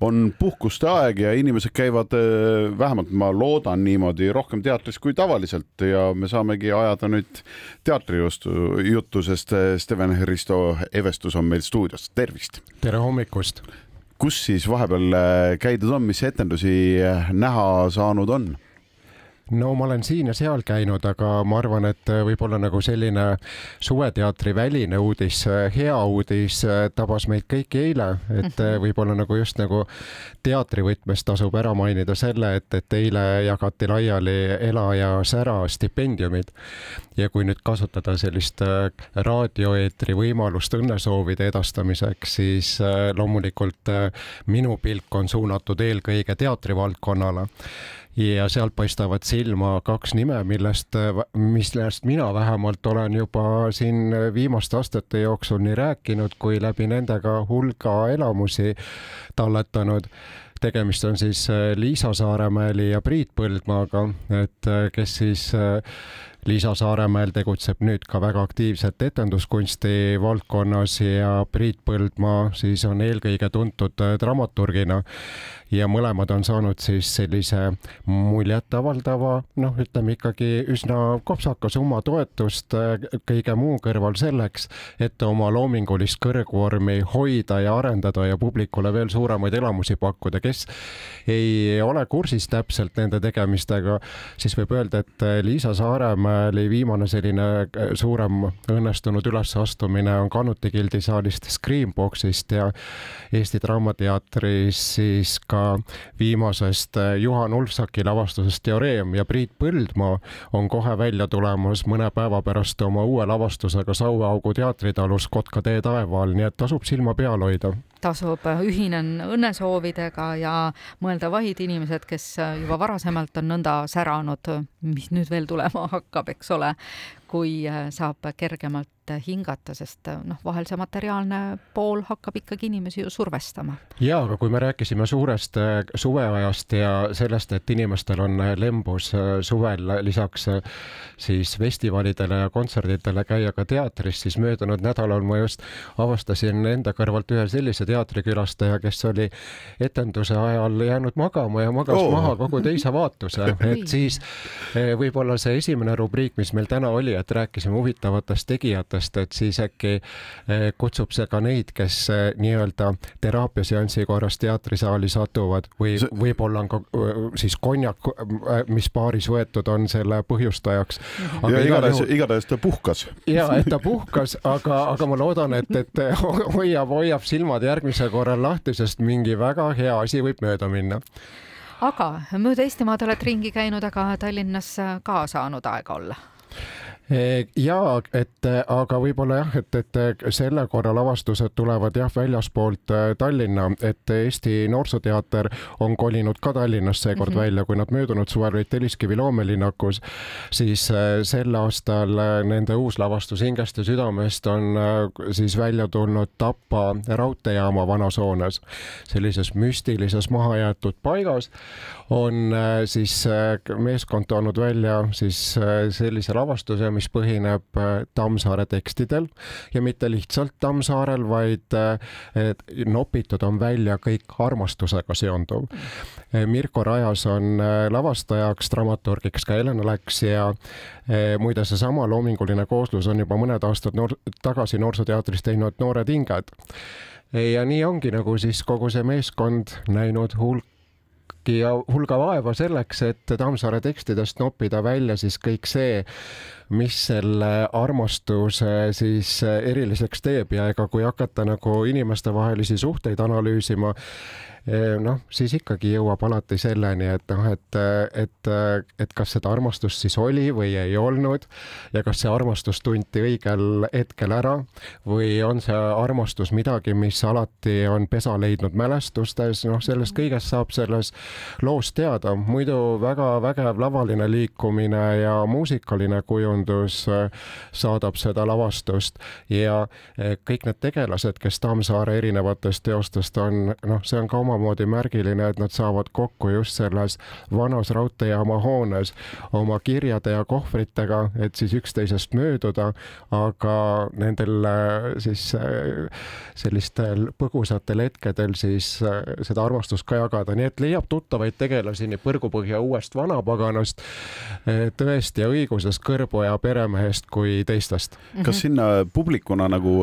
on puhkuste aeg ja inimesed käivad, vähemalt ma loodan niimoodi, rohkem teatris kui tavaliselt ja me saamegi ajada nüüd teatrijuttu, sest Steven Risto Evestus on meil stuudios, tervist! tere hommikust! kus siis vahepeal käidud on, mis etendusi näha saanud on? No ma olen siin ja seal käinud, aga ma arvan, et võib-olla nagu selline suveteatri väline uudis, hea uudis tabas meid kõiki eile, et mhm. võib-olla nagu just nagu teatrivõtmes tasub ära mainida selle, et, et eile jagati laiali Ela ja Sära stipendiumid. ja kui nüüd kasutada sellist äh, raadioeetri võimalust õnnesoovide edastamiseks, siis äh, loomulikult äh, minu pilk on suunatud eelkõige teatrivaldkonnale ja sealt paistavad silma kaks nime, millest, millest mina vähemalt olen juba siin viimaste aastate jooksul nii rääkinud kui läbi nendega hulga elamusi talletanud. Tegemist on siis Liisa Saaremäeli ja Priit Põldmaaga, et kes siis Liisa Saaremäel tegutseb nüüd ka väga aktiivselt etenduskunsti valdkonnas ja Priit Põldmaa siis on eelkõige tuntud dramaturgina ja mõlemad on saanud siis sellise muljetavaldava, noh, ütleme ikkagi üsna kopsaka summa toetust äh, kõige muu kõrval selleks, et oma loomingulist kõrgvormi hoida ja arendada ja publikule veel suuremaid elamusi pakkuda. kes ei ole kursis täpselt nende tegemistega, siis võib öelda, et Liisa Saaremäeli viimane selline äh, suurem õnnestunud ülesastumine on Kanuti gildi saalist Screamboxist ja Eesti Draamateatris siis ka ka viimasest äh, Juhan Ulfsaki lavastusest Teoreem ja Priit Põldmaa on kohe välja tulemas mõne päeva pärast oma uue lavastusega Saueaugu teatritalus Kotka tee taeva all, nii et tasub silma peal hoida. Tasub, äh, ühinen õnnesoovidega ja mõelda vahid inimesed, kes äh, juba varasemalt on nõnda säranud, mis nüüd veel tulema hakkab, eks ole, kui saab kergemalt hingata, sest noh, vahel see materiaalne pool hakkab ikkagi inimesi ju survestama. ja, aga kui me rääkisime suurest äh, suveajast ja sellest, et inimestel on äh, lembus äh, suvel lisaks siis festivalidele ja kontserditele käia ka teatris, siis möödunud nädalal ma just avastasin enda kõrvalt ühe sellise teatrikülastaja, kes oli etenduse ajal jäänud magama ja magas oh. maha kogu teise vaatuse, et siis võib-olla see esimene rubriik, mis meil täna oli, et rääkisime huvitavatest tegijatest, et siis äkki eh, kutsub see ka neid, kes eh, nii-öelda teraapiaseansi korras teatrisaali satuvad või võib-olla on ka eh, siis konjak, mis baaris võetud on selle põhjustajaks. ja igatahes, igatahes ta puhkas. ja, et ta puhkas, aga, aga ma loodan, et, et hoiab, hoiab silmad järgmisel korral lahti, sest mingi väga hea asi võib mööda minna aga mööda Eestimaad oled ringi käinud, aga Tallinnas ka saanud aega olla ja et aga võib-olla jah, et, et selle korra lavastused tulevad jah väljastpoolt äh, Tallinna, et Eesti Noorsooteater on kolinud ka Tallinnast seekord mm -hmm. välja, kui nad möödunud suvel olid Telliskivi loomelinnakus, siis sel aastal nende uus lavastus Hingest ja südamest on siis välja tulnud Tapa raudteejaama vanas hoones, sellises müstilises mahajäetud paigas on siis meeskond toonud välja siis sellise lavastuse, mis põhineb äh, Tammsaare tekstidel ja mitte lihtsalt Tammsaarel, vaid äh, nopitud on välja kõik armastusega seonduv. Äh, Mirko Rajas on lavastajaks, dramaturgiks ka Helena Läks ja muide, seesama loominguline kooslus on juba mõned aastad noor tagasi Noorsooteatris teinud Noored hinged ja nii ongi nagu siis kogu see meeskond näinud hulk ja hulga vaeva selleks, et Tammsaare tekstidest noppida välja siis kõik see, mis selle armastuse siis eriliseks teeb ja ega kui hakata nagu inimestevahelisi suhteid analüüsima, eh, noh, siis ikkagi jõuab alati selleni, et noh, et, et, et kas seda armastust siis oli või ei olnud ja kas see armastus tunti õigel hetkel ära või on see armastus midagi, mis alati on pesa leidnud mälestustes, noh, sellest kõigest saab selles loos teada, muidu väga vägev lavaline liikumine ja muusikaline kujund kujundus äh, saadab seda lavastust. Ja äh, kõik need tegelased, kes Tammsaare erinevatest teostest on, noh, see on ka oma samamoodi märgiline, et nad saavad kokku just selles vanas raudteejaama hoones oma kirjade ja kohvritega, et siis üksteisest mööduda, aga nendel äh, siis sellistel põgusatel hetkedel siis seda armastust ka jagada, nii et leiab tuttavaid tegelasi nii Põrgupõhja uuest vanapaganast, tõest ja õigusest, kõrboja peremehest kui teistest. kas sinna publikuna nagu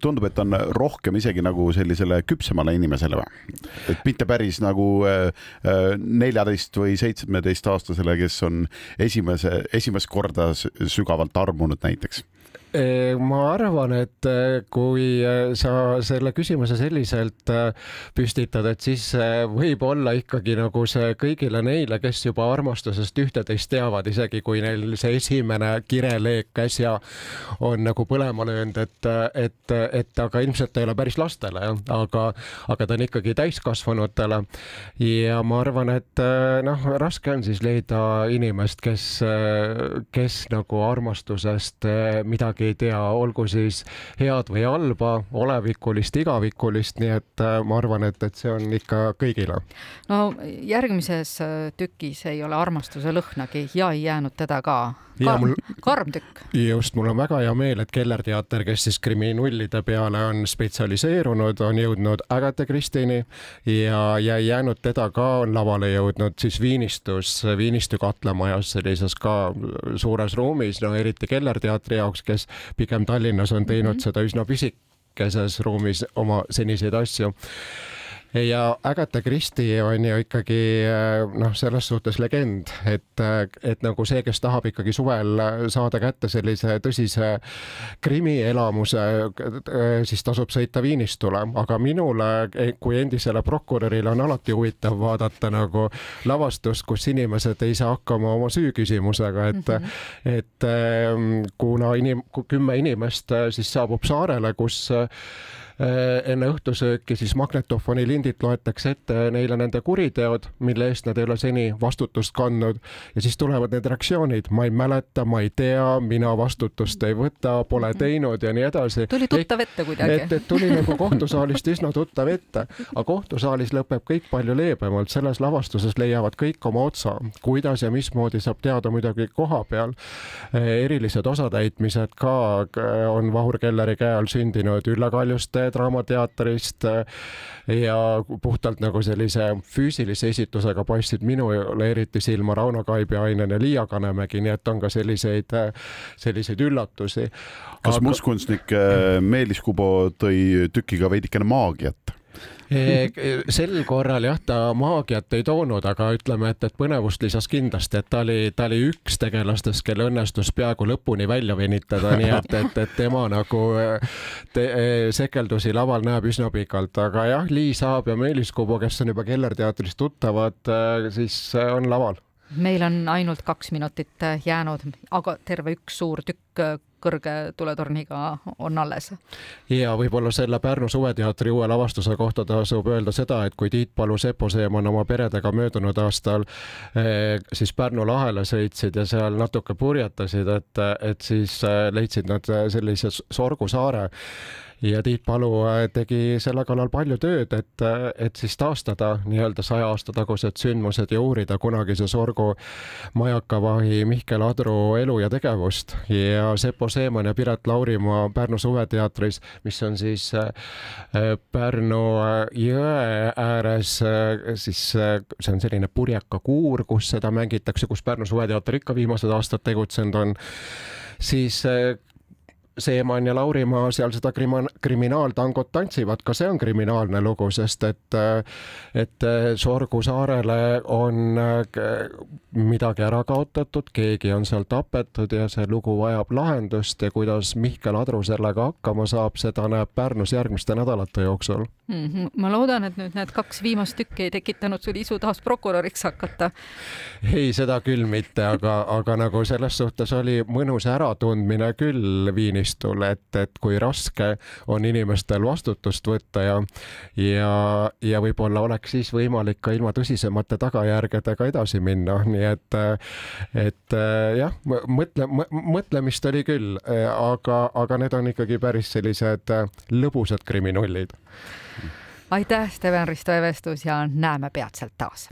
tundub, et on rohkem isegi nagu sellisele küpsemale inimesele või? et mitte päris nagu neljateist või seitsmeteistaastasele, kes on esimese, esimest korda sügavalt armunud näiteks ma arvan, et äh, kui äh, sa selle küsimuse selliselt äh, püstitad, et siis võib olla ikkagi nagu see kõigile neile, kes juba armastusest ühte-teist teavad, isegi kui neil see esimene kireleek äsja on nagu põlema löönud, et, et, et aga ilmselt ei ole päris lastele aga, aga ta on ikkagi täiskasvanutele. ja ma arvan, et noh, raske on siis leida inimest, kes, kes nagu armastusest midagi ei tea, olgu siis head või halba, olevikulist, igavikulist, nii et äh, ma arvan, et, et see on ikka kõigile. no järgmises äh, tükis ei ole armastuse lõhnagi ja ei jäänud teda ka karm, mul... karm tükk. just, mul on väga hea meel, et Keller teater, kes siis kriminullide peale on spetsialiseerunud, on jõudnud Agatha Christie'ni ja, ja jäänud teda ka on lavale jõudnud siis Viinistus, Viinistu katlamajas sellises ka suures ruumis, no eriti Keller teatri jaoks, kes pigem Tallinnas on teinud mm -hmm. seda üsna pisikeses ruumis oma seniseid asju ja Agatha Christie on ju ikkagi äh, noh, selles suhtes legend, et, äh, et nagu see, kes tahab ikkagi suvel saada kätte sellise tõsise krimielamuse, äh, siis tasub sõita Viinistule, aga minule kui endisele prokurörile on alati huvitav vaadata nagu lavastust, kus inimesed ei saa hakkama oma süüküsimusega, et mm, -hmm. et ähm, kuna inim-, kümme inimest siis saabub saarele, kus Äh, enne õhtusööki siis magnetofoni lindilt loetakse ette neile nende kuriteod, mille eest nad ei ole seni vastutust kandnud ja siis tulevad need reaktsioonid, ma ei mäleta, ma ei tea, mina vastutust ei võta, pole mhm. teinud ja nii edasi. tuli tuttav ette kuidagi. et, et tuli nagu kohtusaalist üsna tuttav ette, aga kohtusaalis lõpeb kõik palju leebemalt, selles lavastuses leiavad kõik oma otsa, kuidas ja mismoodi saab teada muidugi koha peal. Äh, erilised osatäitmised ka äh, on Vahur Kelleri käe all sündinud Ülle Kaljuste Draamateatrist ja puhtalt nagu sellise füüsilise esitusega paistsid minule eriti silma Rauno Kaibiainen ja Liia Kanemägi, nii et on ka selliseid, selliseid üllatusi. kas Aga... mustkunstnik äh, Meelis Kubo tõi tükiga veidikene maagiat? Sel korral jah, ta maagiat ei toonud, aga ütleme, et, et põnevust lisas kindlasti, et ta oli, ta oli üks tegelastest, kelle õnnestus peaaegu lõpuni välja venitada, nii et, et, et tema nagu te, sekeldusi laval näeb üsna pikalt, aga jah, Liis Aab ja Meelis Kubo, kes on juba Keller teatrist tuttavad, siis on laval. Meil on ainult kaks minutit jäänud, aga terve üks suur tükk kõrge tuletorniga on alles. ja võib-olla selle Pärnu Suveteatri uue lavastuse kohta tasub öelda seda, et kui Tiit Palu, Sepo Seeman oma peredega möödunud aastal eh, siis Pärnu lahele sõitsid ja seal natuke purjetasid, et, et siis eh, leidsid nad sellise Sorgu saare ja Tiit Palu äh, tegi selle kallal palju tööd, et, äh, et siis taastada nii-öelda saja aasta tagused sündmused ja uurida kunagise sorgu majakavahi Mihkel Adru elu ja tegevust. Ja Sepo Seeman ja Piret Laurimaa Pärnu Suveteatris, mis on siis äh, Pärnu jõe ääres, siis see on selline purjekakuur, kus seda mängitakse, kus Pärnu Suveteater ikka viimased aastad tegutsenud on siis Seeman ja Laurimaa seal seda krima-, kriminaaltangot tantsivad, ka see on kriminaalne lugu, sest et, et Sorgu saarele on midagi ära kaotatud, keegi on seal tapetud ja see lugu vajab lahendust ja kuidas Mihkel Adru sellega hakkama saab, seda näeb Pärnus järgmiste nädalate jooksul mm. -hmm. ma loodan, et nüüd need kaks viimast tükki ei tekitanud sul isu taas prokuröriks hakata. ei, seda küll mitte, aga, aga nagu selles suhtes oli mõnus äratundmine küll Viinis taristul, et, et kui raske on inimestel vastutust võtta ja, ja, ja võib-olla oleks siis võimalik ka ilma tõsisemate tagajärgedega edasi minna, nii et, et jah, mõtle, mõtlemist oli küll, aga, aga need on ikkagi päris sellised lõbusad kriminullid. Aitäh, Steven Risto Evestus ja näeme peatselt taas